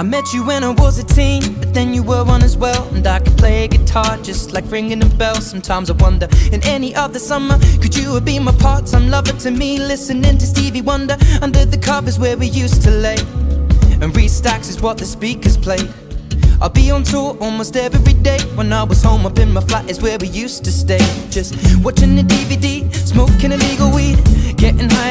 I met you when I was a teen, but then you were one as well. And I could play guitar just like ringing a bell. Sometimes I wonder, in any other summer, could you have been my part time lover to me? Listening to Stevie Wonder under the covers where we used to lay. And Reese Stacks is what the speakers play. I'll be on tour almost every day. When I was home up in my flat is where we used to stay. Just watching the DVD, smoking illegal weed,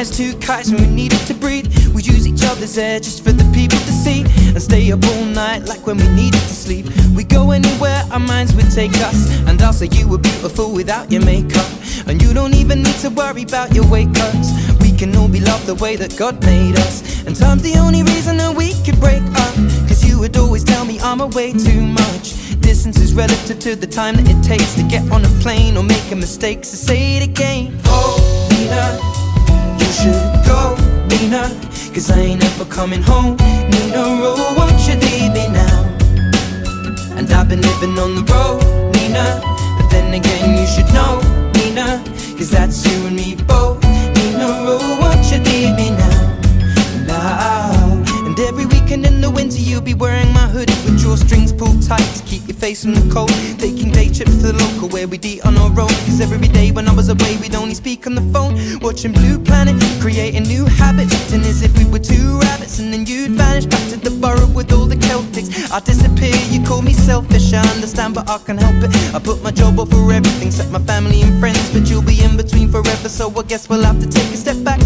two kites when we needed to breathe. We use each other's air just for the people to see, and stay up all night like when we needed to sleep. We go anywhere our minds would take us, and I'll say you were beautiful without your makeup, and you don't even need to worry about your weight cuts. We can all be loved the way that God made us, and time's the only reason that we could break up. Cause you would always tell me I'm away too much. Distance is relative to the time that it takes to get on a plane or make a mistake. So say it again. Oh, Nina, should go, Nina. Cause I ain't ever coming home. Nina, oh, won't you leave me now? And I've been living on the road, Nina. But then again, you should know, Nina. Cause that's you and me pulled tight to keep your face from the cold. Taking day trips to the local where we'd eat on our own. Cause every day when I was away, we'd only speak on the phone. Watching Blue Planet, creating new habits. Acting as if we were two rabbits. And then you'd vanish back to the burrow with all the Celtics. I disappear, you call me selfish, I understand, but I can help it. I put my job over everything, except my family and friends. But you'll be in between forever, so I guess we'll have to take a step back.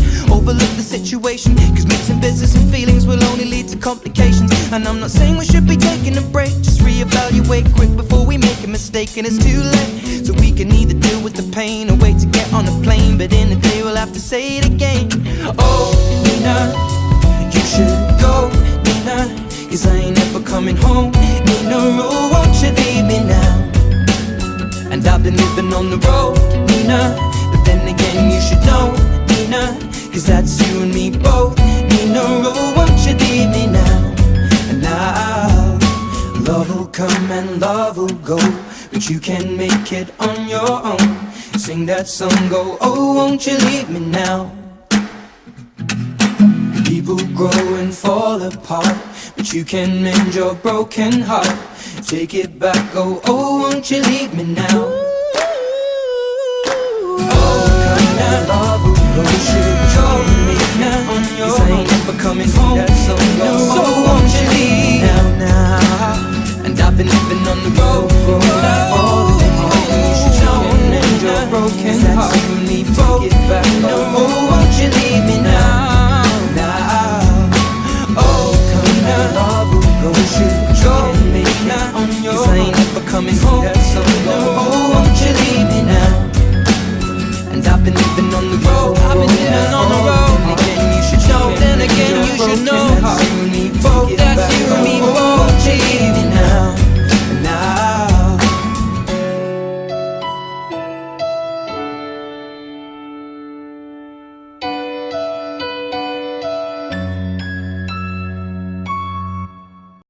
Situation, cause mixing business and feelings will only lead to complications. And I'm not saying we should be taking a break, just reevaluate quick before we make a mistake. And it's too late, so we can either deal with the pain or wait to get on a plane. But in the day, we'll have to say it again. Oh, Nina, you should go, Nina. Cause I ain't ever coming home. Nina, oh, won't you leave me now? And I've been living on the road, Nina. Cause that's you and me both. Need no rule, won't you leave me now? And now, love will come and love will go. But you can make it on your own. Sing that song, go, oh, won't you leave me now? People grow and fall apart, but you can mend your broken heart. Take it back, go, oh, won't you leave me now? Oh, come and love will go coming home. That's so. So won't you leave now, now? And I've been living on the road, road. All You my illusion and your broken heart. That's you need to get back. No, won't you leave me now, now? Oh, come now, love will go. You me on your own. Cause I ain't ever coming home. That's so.